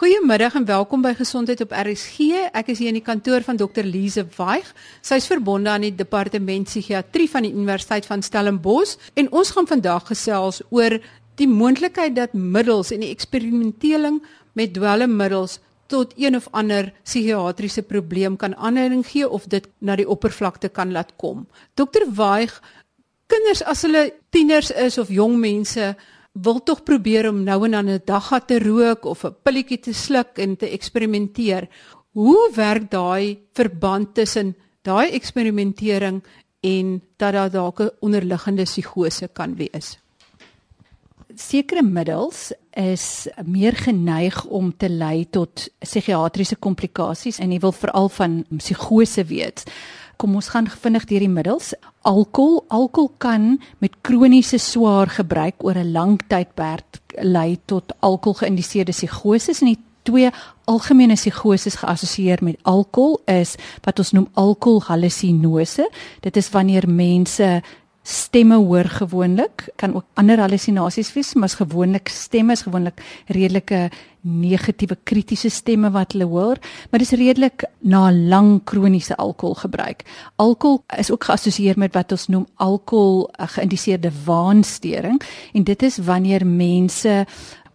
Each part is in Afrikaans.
Goeiemiddag en welkom by Gesondheid op RSG. Ek is hier in die kantoor van Dr. Lize Waig. Sy is verbonde aan die departement psigiatrie van die Universiteit van Stellenbosch en ons gaan vandag gesels oor die moontlikheid dat middels en die eksperimentering met dwelmmiddels tot een of ander psigiatriese probleem kan aanleiding gee of dit na die oppervlakte kan laat kom. Dr. Waig, kinders as hulle tieners is of jong mense wil tog probeer om nou en dan 'n dagga te rook of 'n pilletjie te sluk en te eksperimenteer. Hoe werk daai verband tussen daai eksperimentering en dat daar dalk 'n onderliggende psigose kan wees? Sekere middels is meer geneig om te lei tot psigiatriese komplikasies en jy wil veral van psigose weet kom ons gaan vinnig deur die middels. Alkohol, alkohol kan met kroniese swaar gebruik oor 'n lang tydperk lei tot alkoholgeïndiseerde psigoses en die twee algemene psigoses geassosieer met alkohol is wat ons noem alkoholhallusinose. Dit is wanneer mense stemme hoor gewoonlik kan ook ander hallusinasies wees maar is gewoonlik stemme is gewoonlik redelike negatiewe kritiese stemme wat hulle hoor maar dis redelik na lang kroniese alkoholgebruik alkohol is ook geassosieer met wat ons noem alkohol geïndiseerde waanstoring en dit is wanneer mense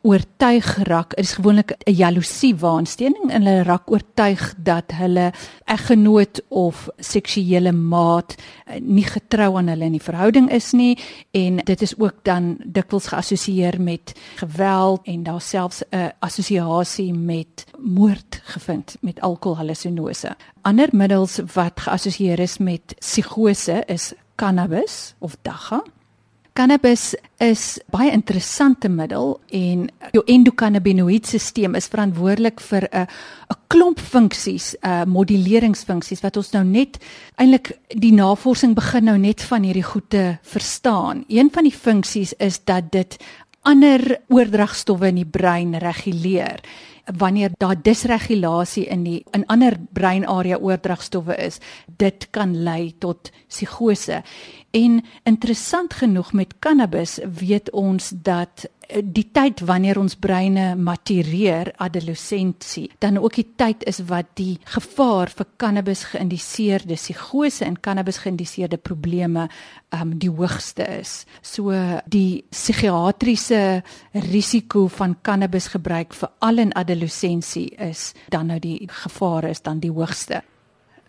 oortuig raak is gewoonlik 'n jaloesie waansteening en hulle raak oortuig dat hulle eggenoot of seksuele maat eh, nie getrou aan hulle in die verhouding is nie. En dit is ook dan dikwels geassosieer met geweld en daar selfs 'n assosiasie met moord gevind met alkoholhallusinose. Ander middels wat geassosieer is met psigose is cannabis of dagga Cannabis is baie interessante middel en jou endokannabinoïdstelsel is verantwoordelik vir 'n 'n klomp funksies, uh, moduleringsfunksies wat ons nou net eintlik die navorsing begin nou net van hierdie goede verstaan. Een van die funksies is dat dit ander oordragstowwe in die brein reguleer wanneer daar disregulasie in die in ander breinarea oordragstowwe is, dit kan lei tot psigose. En interessant genoeg met cannabis weet ons dat die tyd wanneer ons breine matureer, adolessensie, dan ook die tyd is wat die gevaar vir cannabis geïndiseerde psigose en cannabis geïndiseerde probleme um die hoogste is. So die psigiatriese risiko van cannabis gebruik veral in adolessensie is dan nou die gevaar is dan die hoogste.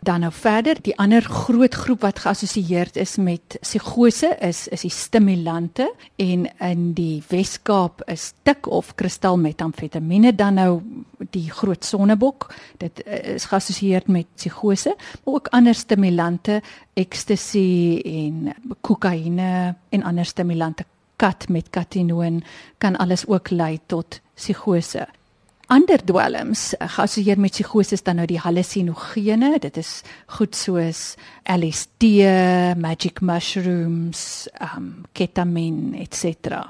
Dan nou verder, die ander groot groep wat geassosieer is met psigose is is die stimulante en in die Weskaap is tik of kristalmetamfetamiene dan nou die groot sonnebok. Dit eh, is geassosieer met psigose, maar ook ander stimulante, ecstasy en kokaine en ander stimulante kat met katinoon kan alles ook lei tot psigose ander dwelms eh, geassosieer met psigose dan nou die hallusinogene. Dit is goed soos LSD magic mushrooms um ketamine etc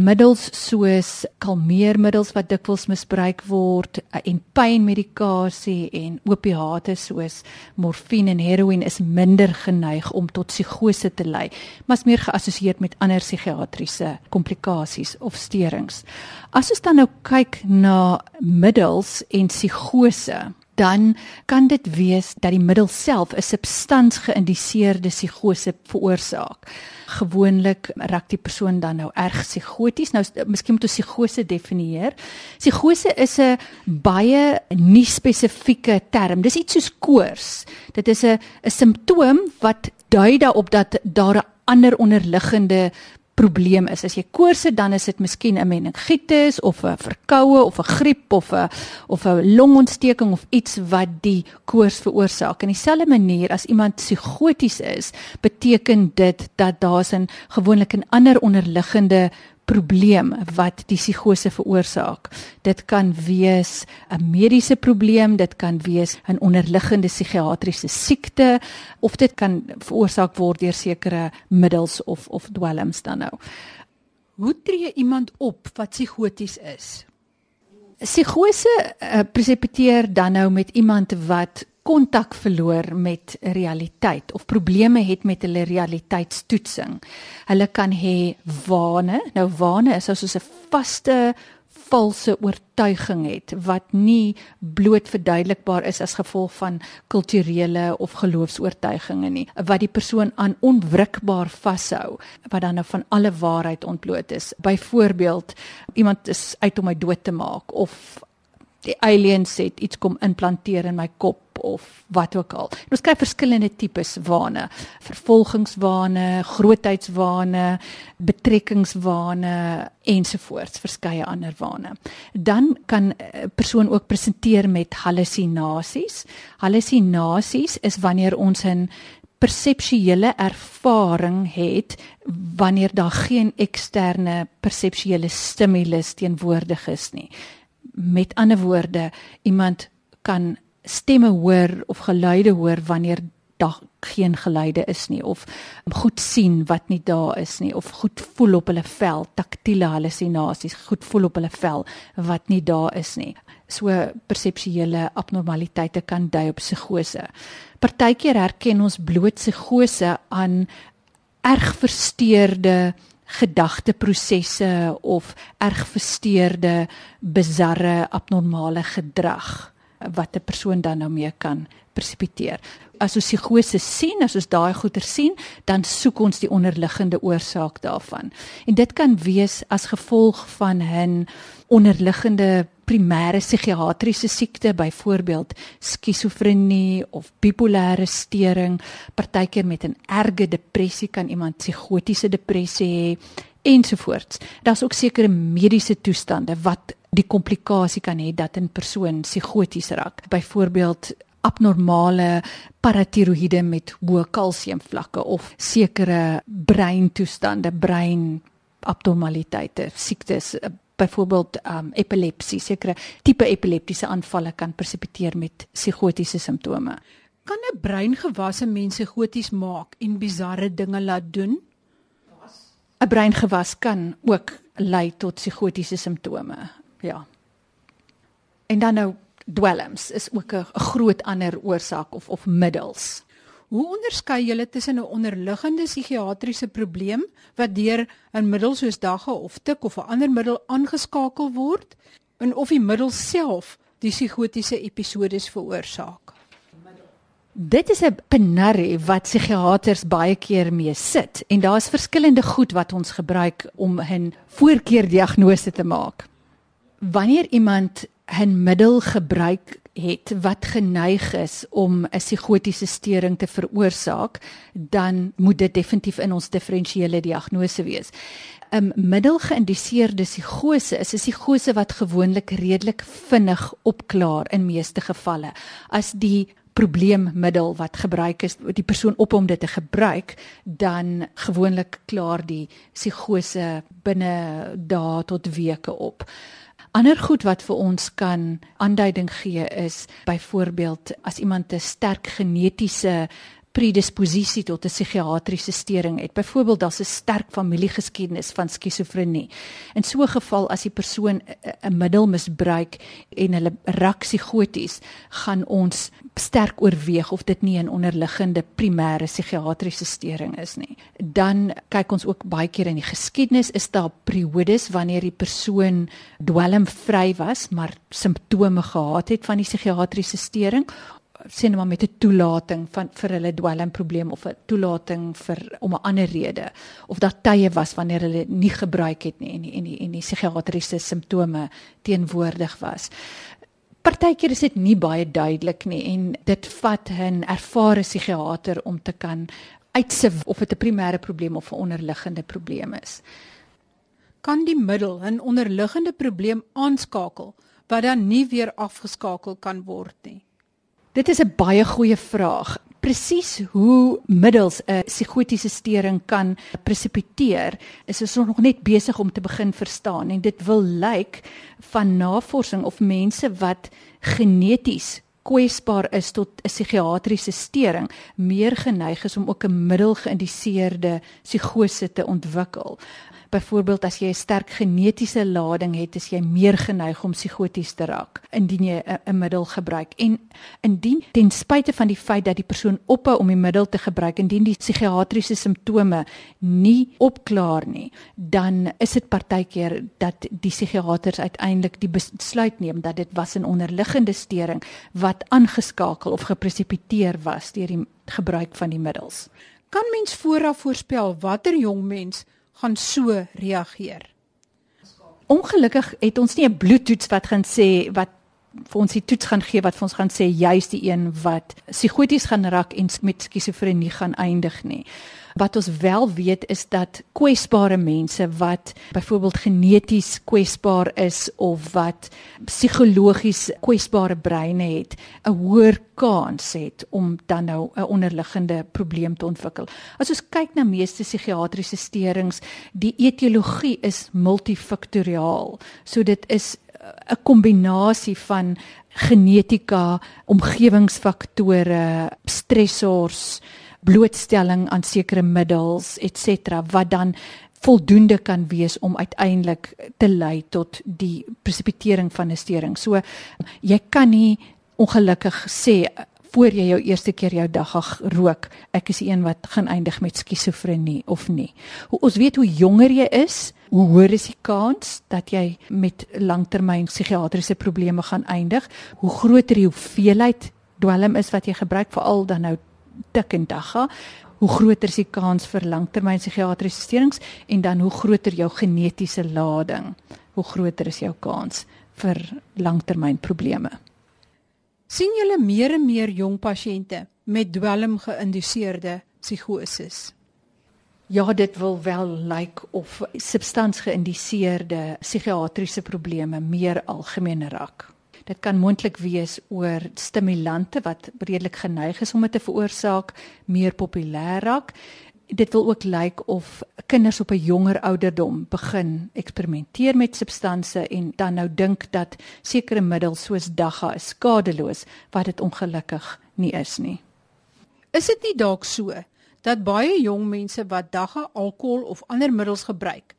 middels soos kalmeermiddels wat dikwels misbruik word eh, en pynmedikasie en opiate soos morfine en heroïne is minder geneig om tot psigose te lei, maar is meer geassosieer met ander psigiatriese komplikasies of steurings. As ons dan nou kyk na middels en psigose dan kan dit wees dat die middel self 'n substans geïndiseerde psigose veroorsaak. Gewoonlik raak die persoon dan nou erg psigoties. Nou miskien moet ons psigose definieer. Psigose is 'n baie nie spesifieke term. Dis iets soos koors. Dit is 'n 'n simptoom wat dui daarop dat daar 'n ander onderliggende probleem is. As jy koors het, dan is dit miskien 'n meningitis of 'n verkoue of 'n griep of 'n of 'n longontsteking of iets wat die koors veroorsaak. In dieselfde manier as iemand psigoties is, beteken dit dat daar 'n gewoonlik 'n ander onderliggende probleem wat die psigose veroorsaak. Dit kan wees 'n mediese probleem, dit kan wees 'n onderliggende psigiatriese siekte of dit kan veroorsaak word deur sekere middels of of dwelms dan nou. Hoe tree iemand op wat psigoties is? Psigose uh, presepeteer dan nou met iemand wat kontak verloor met realiteit of probleme het met hulle realiteitstoetsing. Hulle kan hê wane. Nou wane is soos 'n vaste valse oortuiging het wat nie bloot verduidelikbaar is as gevolg van kulturele of geloofs-oortuigings nie wat die persoon aan onwrikbaar vashou wat dan nou van alle waarheid ontbloot is byvoorbeeld iemand is uit om my dood te maak of die aliens het iets kom implanteer in my kop of wat ook al. En ons kry verskillende tipes wane, vervolgingswane, grootheidswane, betrekkingswane ensovoorts, verskeie ander wane. Dan kan 'n persoon ook presenteer met hallusinasies. Hallusinasies is wanneer ons 'n perseptuele ervaring het wanneer daar geen eksterne perseptuele stimulus teenwoordig is nie met ander woorde iemand kan stemme hoor of geluide hoor wanneer daar geen geluide is nie of goed sien wat nie daar is nie of goed voel op hulle vel taktiele hallusinasies goed voel op hulle vel wat nie daar is nie. So perseptuele abnormaliteite kan dui op psigose partykeer herken ons bloot psigose aan erg versteurde gedagteprosesse of erg versteurde bizarre abnormale gedrag wat 'n persoon dan nou mee kan persepiteer. As ons psigose sien, as ons daai goeie sien, dan soek ons die onderliggende oorsaak daarvan. En dit kan wees as gevolg van 'n onderliggende primêre psigiatriese siekte, byvoorbeeld skizofrenie of bipolêre stering, partykeer met 'n erge depressie kan iemand psigotiese depressie hê ensovoorts. Daar's ook sekere mediese toestande wat die komplikasie kan hê dat 'n persoon psigoties raak. Byvoorbeeld abnormale paratiroïde met hoë kalsiumvlakke of sekere breintoestande, brein abnormaliteite, siektes byvoorbeeld um epilepsie, sekere tipe epileptiese aanvalle kan persepiteer met psigotiese simptome. Kan 'n breingewas 'n mens psigoties maak en bizarre dinge laat doen? 'n Breingewas kan ook lei tot psigotiese simptome. Ja. En dan nou dwelms is ook 'n groot ander oorsaak of of middels. Hoe onderskei julle tussen 'n onderliggende psigiatriese probleem wat deur 'n middel soos dagga of tik of 'n ander middel aangeskakel word en of die middel self die psigotiese episodes veroorsaak? Dit is 'n penarie wat psigiaters baie keer mee sit en daar's verskillende goed wat ons gebruik om 'n voorkeurdiagnose te maak. Wanneer iemand 'n middel gebruik het wat geneig is om 'n psigotiese stering te veroorsaak, dan moet dit definitief in ons diferensiële diagnose wees. 'n Middelgeïndiseerde psigose is 'n psigose wat gewoonlik redelik vinnig opklaar in meeste gevalle. As die probleemmiddel wat gebruik is, die persoon op om dit te gebruik, dan gewoonlik klaar die psigose binne dae tot weke op. Ander goed wat vir ons kan aanduiding gee is byvoorbeeld as iemand 'n sterk genetiese predisposisie tot 'n psigiatriese stering het. Byvoorbeeld daar's 'n sterk familiegeskiedenis van skizofrenie. In so 'n geval as die persoon 'n middel misbruik en hulle raak psigoties, gaan ons sterk oorweeg of dit nie 'n onderliggende primêre psigiatriese stering is nie. Dan kyk ons ook baie keer in die geskiedenis is daar periodes wanneer die persoon dwelmvry was, maar simptome gehad het van die psigiatriese stering sien maar met 'n toelating van vir hulle dwelmprobleem of 'n toelating vir om 'n ander rede of dat tye was wanneer hulle nie gebruik het nie en die, en die, en die psigiatriese simptome teenwoordig was. Partykeer is dit nie baie duidelik nie en dit vat 'n ervare psigiater om te kan uitsif of dit 'n primêre probleem of 'n onderliggende probleem is. Kan die middel 'n onderliggende probleem aanskakel wat dan nie weer afgeskakel kan word nie? Dit is 'n baie goeie vraag. Presies hoe middels 'n psigotiese stering kan presipiteer, is ons nog net besig om te begin verstaan en dit wil lyk van navorsing of mense wat geneties kwesbaar is tot 'n psigiatriese stering, meer geneig is om ook 'n middelgeïndiseerde psigose te ontwikkel. Byvoorbeeld as jy 'n sterk genetiese lading het, is jy meer geneig om psigoties te raak indien jy 'n middel gebruik. En indien ten spyte van die feit dat die persoon ophou om die middel te gebruik, indien die psigiatriese simptome nie opklaar nie, dan is dit partykeer dat die psigiaters uiteindelik die besluit neem dat dit was 'n onderliggende steuring wat aangeskakel of gepresipiteer was deur die gebruik van die middels. Kan mens vooraf voorspel watter jong mens gaan so reageer? Ongelukkig het ons nie 'n bloedtoets wat gaan sê wat vir ons die toets gaan gee wat vir ons gaan sê juis die een wat psigoties gaan raak en met skizofrenie gaan eindig nie. Wat ons wel weet is dat kwesbare mense wat byvoorbeeld geneties kwesbaar is of wat psigologies kwesbare breine het, 'n hoër kans het om dan nou 'n onderliggende probleem te ontwikkel. As ons kyk na meeste psigiatriese steurings, die etiologie is multifaktoriaal. So dit is 'n kombinasie van genetika, omgewingsfaktore, stressors, blootstelling aan sekere middels ens wat dan voldoende kan wees om uiteindelik te lei tot die presipitering van 'n steuring. So jy kan nie ongelukkig sê voor jy jou eerste keer jou dagga rook, ek is die een wat gaan eindig met skizofrenie of nie. Ons weet hoe jonger jy is, hoe hoër is die kans dat jy met langtermyn psigiatriese probleme gaan eindig? Hoe groter die hoeveelheid dwelm is wat jy gebruik veral dan nou tik en dagga, hoe groter is die kans vir langtermyn psigiatriese steurings en dan hoe groter jou genetiese lading, hoe groter is jou kans vir langtermyn probleme. Sien julle meer en meer jong pasiënte met dwelm geïnduseerde psigoses? Ja, dit wil wel lyk like of substansgeïndiseerde psigiatriese probleme meer algemeen raak. Dit kan moontlik wees oor stimulante wat redelik geneig is om dit te veroorsaak, meer populêr raak. Dit wil ook lyk of kinders op 'n jonger ouderdom begin eksperimenteer met substansies en dan nou dink dat sekere middels soos dagga is skadeloos wat dit ongelukkig nie is nie. Is dit nie dalk so dat baie jong mense wat dagga alkohol of ander middels gebruik,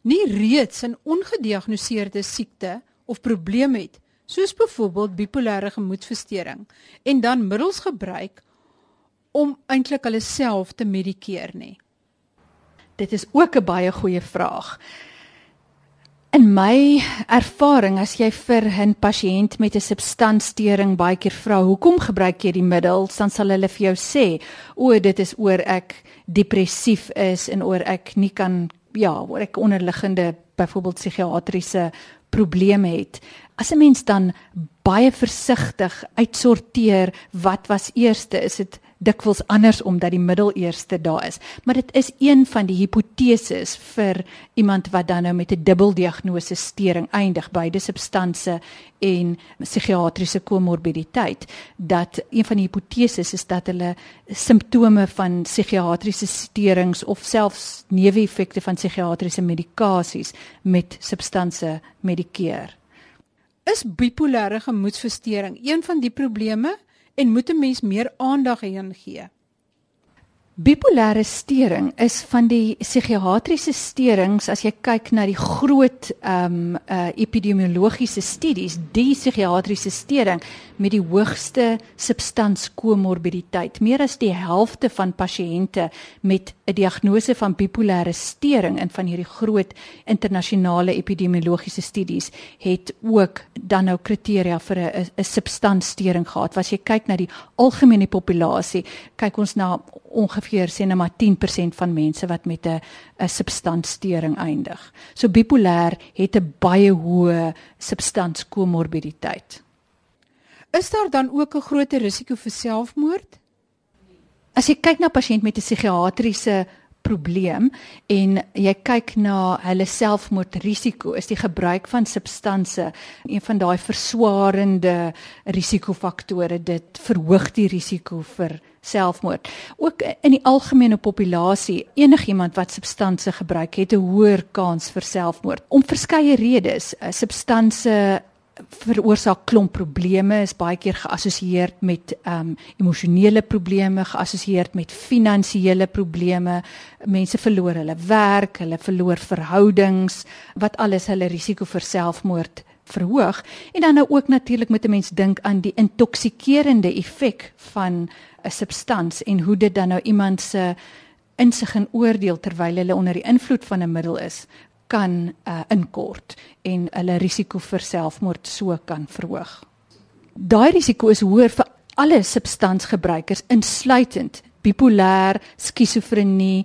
nie reeds 'n ongediagnoseerde siekte of probleem het, soos byvoorbeeld bipolêre gemoedversteuring, en dan middels gebruik om eintlik hulle self te medikeer nie. Dit is ook 'n baie goeie vraag. In my ervaring as jy vir 'n pasiënt met 'n substanssteuring baie keer vra hoekom gebruik jy die middel, dan sal hulle vir jou sê, "O, dit is oor ek depressief is en oor ek nie kan ja, oor ek onderliggende byvoorbeeld psigiatriese probleme het." As 'n mens dan baie versigtig uitsorteer wat was eerste, is dit dikwels anders omdat die middel eerste daar is. Maar dit is een van die hipoteses vir iemand wat dan nou met 'n dubbeldiagnose steuring eindig beide substansie en psigiatriese komorbiditeit dat een van die hipoteses is dat hulle simptome van psigiatriese steurings of selfs neeweffekte van psigiatriese medikasies met substansie medikeer. Is bipolêre gemoedversteuring een van die probleme en moet 'n mens meer aandag hieraan gee? Bipolêre steuring is van die psigiatriese steurings as jy kyk na die groot ehm um, uh, epidemiologiese studies, die psigiatriese steuring met die hoogste substanskomorbiditeit. Meer as die helfte van pasiënte met 'n diagnose van bipolêre steuring in van hierdie groot internasionale epidemiologiese studies het ook dan nou kriteria vir 'n 'n substanssteuring gehad. As jy kyk na die algemene populasie, kyk ons na ongeveer sê net maar 10% van mense wat met 'n 'n substanssteuring eindig. So bipolêr het 'n baie hoë substanskomorbiditeit. Is daar dan ook 'n groter risiko vir selfmoord? As jy kyk na pasiënt met 'n psigiatriese probleem en jy kyk na hulle selfmoordrisiko is die gebruik van substansie een van daai verswaarende risikofaktore. Dit verhoog die risiko vir selfmoord. Ook in die algemene populasie enigiemand wat substansie gebruik het 'n hoër kans vir selfmoord. Om verskeie redes substansie veroorsaak klomp probleme is baie keer geassosieer met ehm um, emosionele probleme, geassosieer met finansiële probleme. Mense verloor hulle werk, hulle verloor verhoudings wat alles hulle risiko vir selfmoord verhoog. En dan nou ook natuurlik met 'n mens dink aan die intoksikerende effek van 'n substans en hoe dit dan nou iemand se insig en oordeel terwyl hulle onder die invloed van 'n middel is kan uh, inkort en hulle risiko vir selfmoord so kan verhoog. Daai risiko is hoër vir alle substansgebruikers insluitend bipolêr, skizofrenie,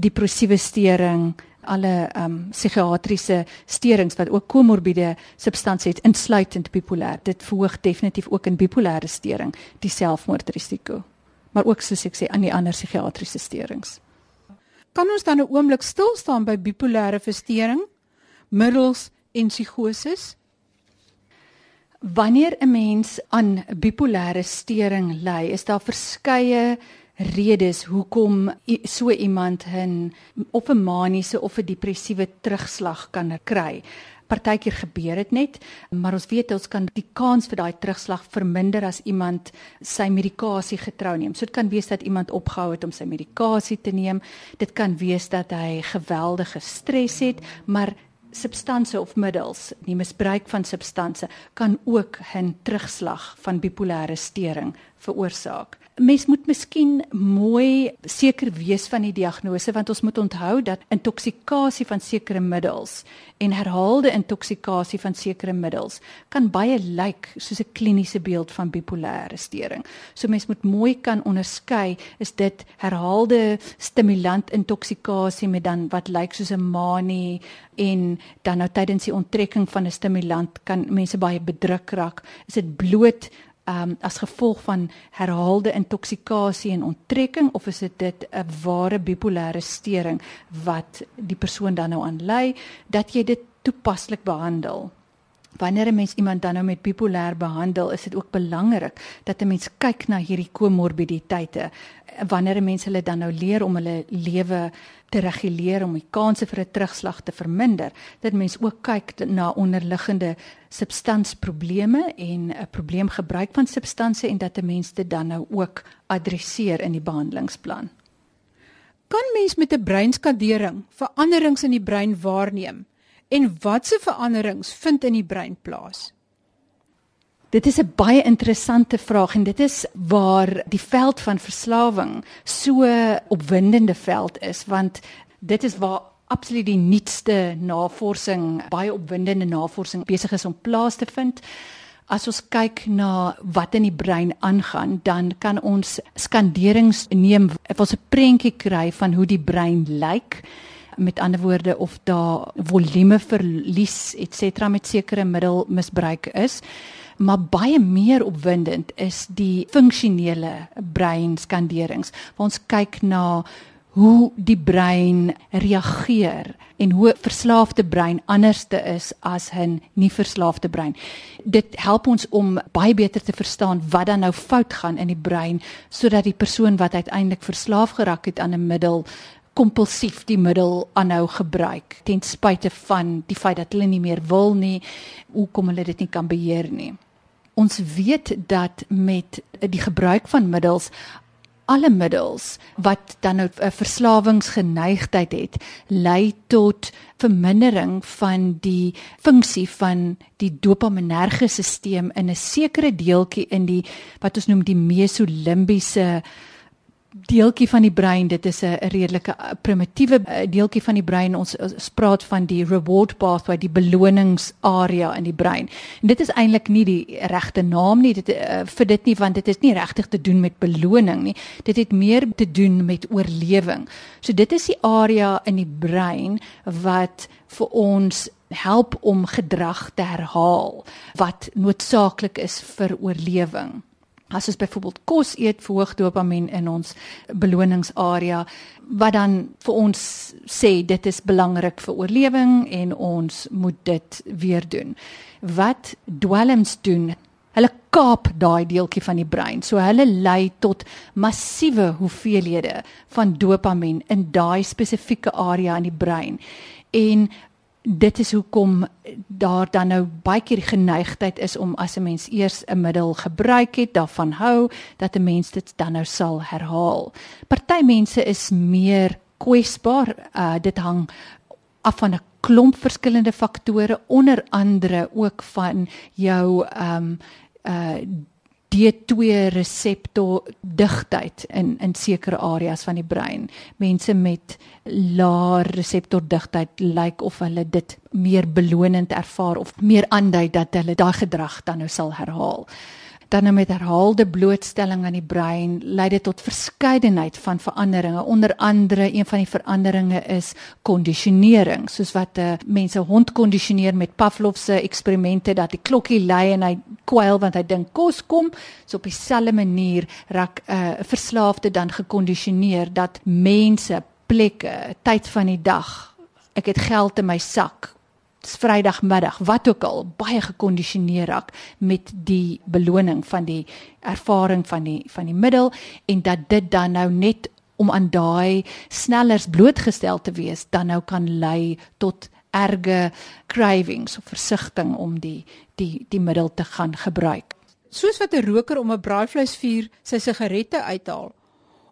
depressiewe stering, alle ehm um, psigiatriese sterings wat ook komorbiede substansie het insluitend bipolêr. Dit verhoog definitief ook in bipolêre stering die selfmoordrisiko. Maar ook soos ek sê aan die ander psigiatriese sterings. Kan ons dan 'n oomblik stil staan by bipolêre verstoring, middels en psigoses? Wanneer 'n mens aan bipolêre storing ly, is daar verskeie redes hoekom so iemand 'n of 'n maniese of 'n depressiewe terugslag kan kry partykeer gebeur dit net, maar ons weet ons kan die kans vir daai terugslag verminder as iemand sy medikasie getrou neem. So dit kan wees dat iemand opgehou het om sy medikasie te neem. Dit kan wees dat hy geweldige stres het, maar substansie of middels, die misbruik van substansie kan ook 'n terugslag van bipolêre stering veroorsaak mens moet miskien mooi seker wees van die diagnose want ons moet onthou dat intoksikasie van sekere middels en herhaalde intoksikasie van sekere middels kan baie lyk soos 'n kliniese beeld van bipolêre storing. So mens moet mooi kan onderskei is dit herhaalde stimulant intoksikasie met dan wat lyk soos 'n manie en dan nou tydens die onttrekking van 'n stimulant kan mense baie bedruk raak. Is dit bloot um, as gevolg van herhaalde intoksikasie en onttrekking of is dit dit 'n ware bipolêre stering wat die persoon dan nou aan ly dat jy dit toepaslik behandel wanneer 'n mens iemand dan nou met bipolêr behandel, is dit ook belangrik dat 'n mens kyk na hierdie komorbiditeite. Wanneer 'n mens hulle dan nou leer om hulle lewe te reguleer om die kanse vir 'n terugslag te verminder, dat mens ook kyk na onderliggende substansprobleme en 'n probleemgebruik van substansie en dat 'n mens dit dan nou ook adresseer in die behandelingsplan. Kan mens met 'n breinskadering veranderings in die brein waarneem? En watse veranderings vind in die brein plaas? Dit is 'n baie interessante vraag en dit is waar die veld van verslawing so opwindende veld is want dit is waar absoluut die nuutste navorsing, baie opwindende navorsing besig is om plaas te vind. As ons kyk na wat in die brein aangaan, dan kan ons skanderings neem, ons 'n prentjie kry van hoe die brein lyk met ander woorde of daar volume verlies et cetera met sekere middelmisbruik is maar baie meer opwindend is die funksionele breinskanderings ons kyk na hoe die brein reageer en hoe verslaafde brein anderste is as 'n nie verslaafde brein. Dit help ons om baie beter te verstaan wat dan nou fout gaan in die brein sodat die persoon wat uiteindelik verslaaf geraak het aan 'n middel kompulsief die middel aanhou gebruik ten spyte van die feit dat hulle nie meer wil nie hoekom hulle dit nie kan beheer nie. Ons weet dat met die gebruik van middels alle middels wat dan nou 'n verslawingsgeneigtheid het lei tot vermindering van die funksie van die dopaminerge stelsel in 'n sekere deeltjie in die wat ons noem die mesolimbiese deeltjie van die brein dit is 'n redelike eh, primitiewe eh, deeltjie van die brein. Ons, ons praat van die reward pathway die beloningsarea in die brein. En dit is eintlik nie die regte naam nie dit uh, vir dit nie want dit is nie regtig te doen met beloning nie. Dit het meer te doen met oorlewing. So dit is die area in die brein wat vir ons help om gedrag te herhaal wat noodsaaklik is vir oorlewing As ons byvoorbeeld kos eet, verhoog dopamien in ons beloningsarea wat dan vir ons sê dit is belangrik vir oorlewing en ons moet dit weer doen. Wat dwelms doen, hulle kaap daai deeltjie van die brein. So hulle lei tot massiewe hoeveelhede van dopamien in daai spesifieke area in die brein. En dit is hoekom daar dan nou baie keer die geneigtheid is om as 'n mens eers 'n middel gebruik het, daarvan hou dat 'n mens dit dan nou sal herhaal. Party mense is meer kwesbaar. Uh dit hang af van 'n klomp verskillende faktore onder andere ook van jou ehm um, uh D2 reseptor digtheid in in sekere areas van die brein. Mense met laer reseptor digtheid lyk like of hulle dit meer belonend ervaar of meer aandui dat hulle daai gedrag dan nou sal herhaal dan nou met herhaalde blootstelling aan die brein lei dit tot verskeidenheid van veranderinge. Onder andere een van die veranderinge is kondisionering, soos wat uh, mense hond kondisioneer met Pavlov se eksperimente dat die klokkie lui en hy kwyl want hy dink kos kom. So op dieselfde manier raak 'n uh, verslaafde dan gekondisioneer dat mense, plekke, tyd van die dag, ek het geld in my sak, Vrydagmiddag, wat ook al, baie gekondisioneer raak met die beloning van die ervaring van die van die middel en dat dit dan nou net om aan daai snellers blootgestel te wees dan nou kan lei tot erge cravings of versigtiging om die die die middel te gaan gebruik. Soos wat 'n roker om 'n braaivleisvuur sy sigarette uithaal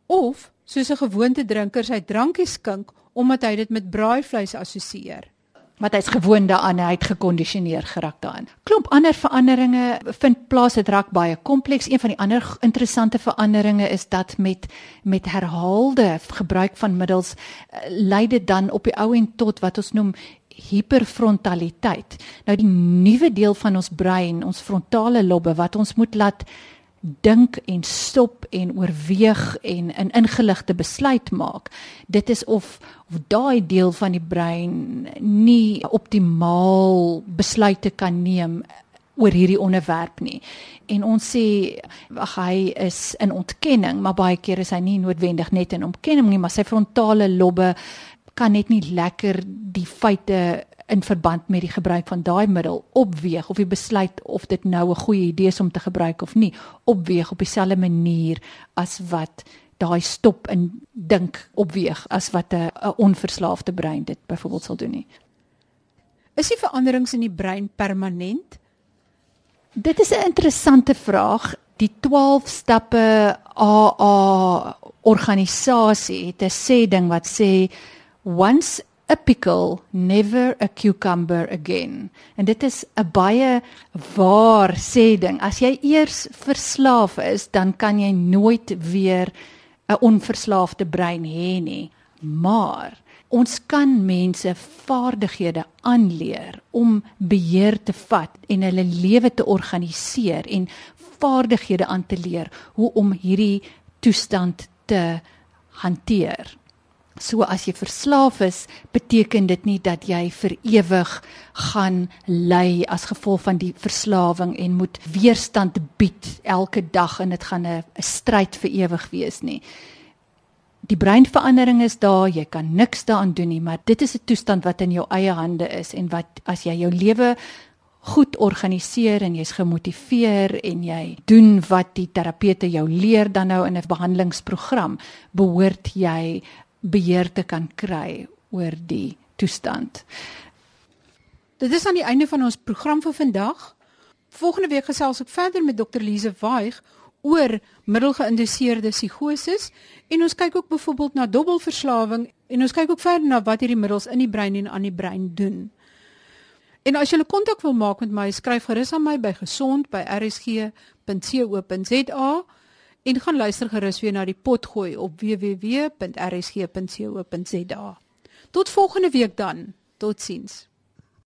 of soos 'n gewoonte drinker sy drankie skink omdat hy dit met braaivleis assosieer wat hy's gewoond daaraan, hy het gekondisioneer geraak daarin. Klomp ander veranderinge vind plaas, dit raak baie kompleks. Een van die ander interessante veranderinge is dat met met herhaalde gebruik van middels uh, lei dit dan op die ou en tot wat ons noem hiperfrontaliteit. Nou die nuwe deel van ons brein, ons frontale lobbe wat ons moet laat dink en stop en oorweeg en 'n ingeligte besluit maak. Dit is of of daai deel van die brein nie optimaal besluite kan neem oor hierdie onderwerp nie. En ons sê ag hy is in ontkenning, maar baie keer is hy nie noodwendig net in ontkenning nie, maar sy frontale lobbe kan net nie lekker die feite in verband met die gebruik van daai middel opweeg of die besluit of dit nou 'n goeie idee is om te gebruik of nie opweeg op dieselfde manier as wat daai stop en dink opweeg as wat 'n onverslaafde brein dit byvoorbeeld sal doen nie. Is die veranderings in die brein permanent? Dit is 'n interessante vraag. Die 12 stappe AA organisasie het 'n sê ding wat sê once a pickle never a cucumber again. En dit is 'n baie waar sê ding. As jy eers verslaaf is dan kan jy nooit weer 'n onverslaafde brein hê nie. Maar ons kan mense vaardighede aanleer om beheer te vat en hulle lewe te organiseer en vaardighede aan te leer hoe om hierdie toestand te hanteer So as jy verslaaf is, beteken dit nie dat jy vir ewig gaan ly as gevolg van die verslawing en moet weerstand bied elke dag en dit gaan 'n stryd vir ewig wees nie. Die breinverandering is daar, jy kan niks daaraan doen nie, maar dit is 'n toestand wat in jou eie hande is en wat as jy jou lewe goed organiseer en jy's gemotiveer en jy doen wat die terapeute jou leer dan nou in 'n behandelingsprogram, behoort jy beheer te kan kry oor die toestand. Dit is aan die einde van ons program vir vandag. Volgende week gesels ek verder met Dr Lise Waig oor middelgeïnduseerde psigoses en ons kyk ook byvoorbeeld na dubbelverslawing en ons kyk ook verder na wat hierdie middels in die brein en aan die brein doen. En as jy 'n kontak wil maak met my, skryf gerus aan my by gesond@rsg.co.za en gaan luister gerus weer na die potgooi op www.rsg.co.za. Tot volgende week dan. Totsiens.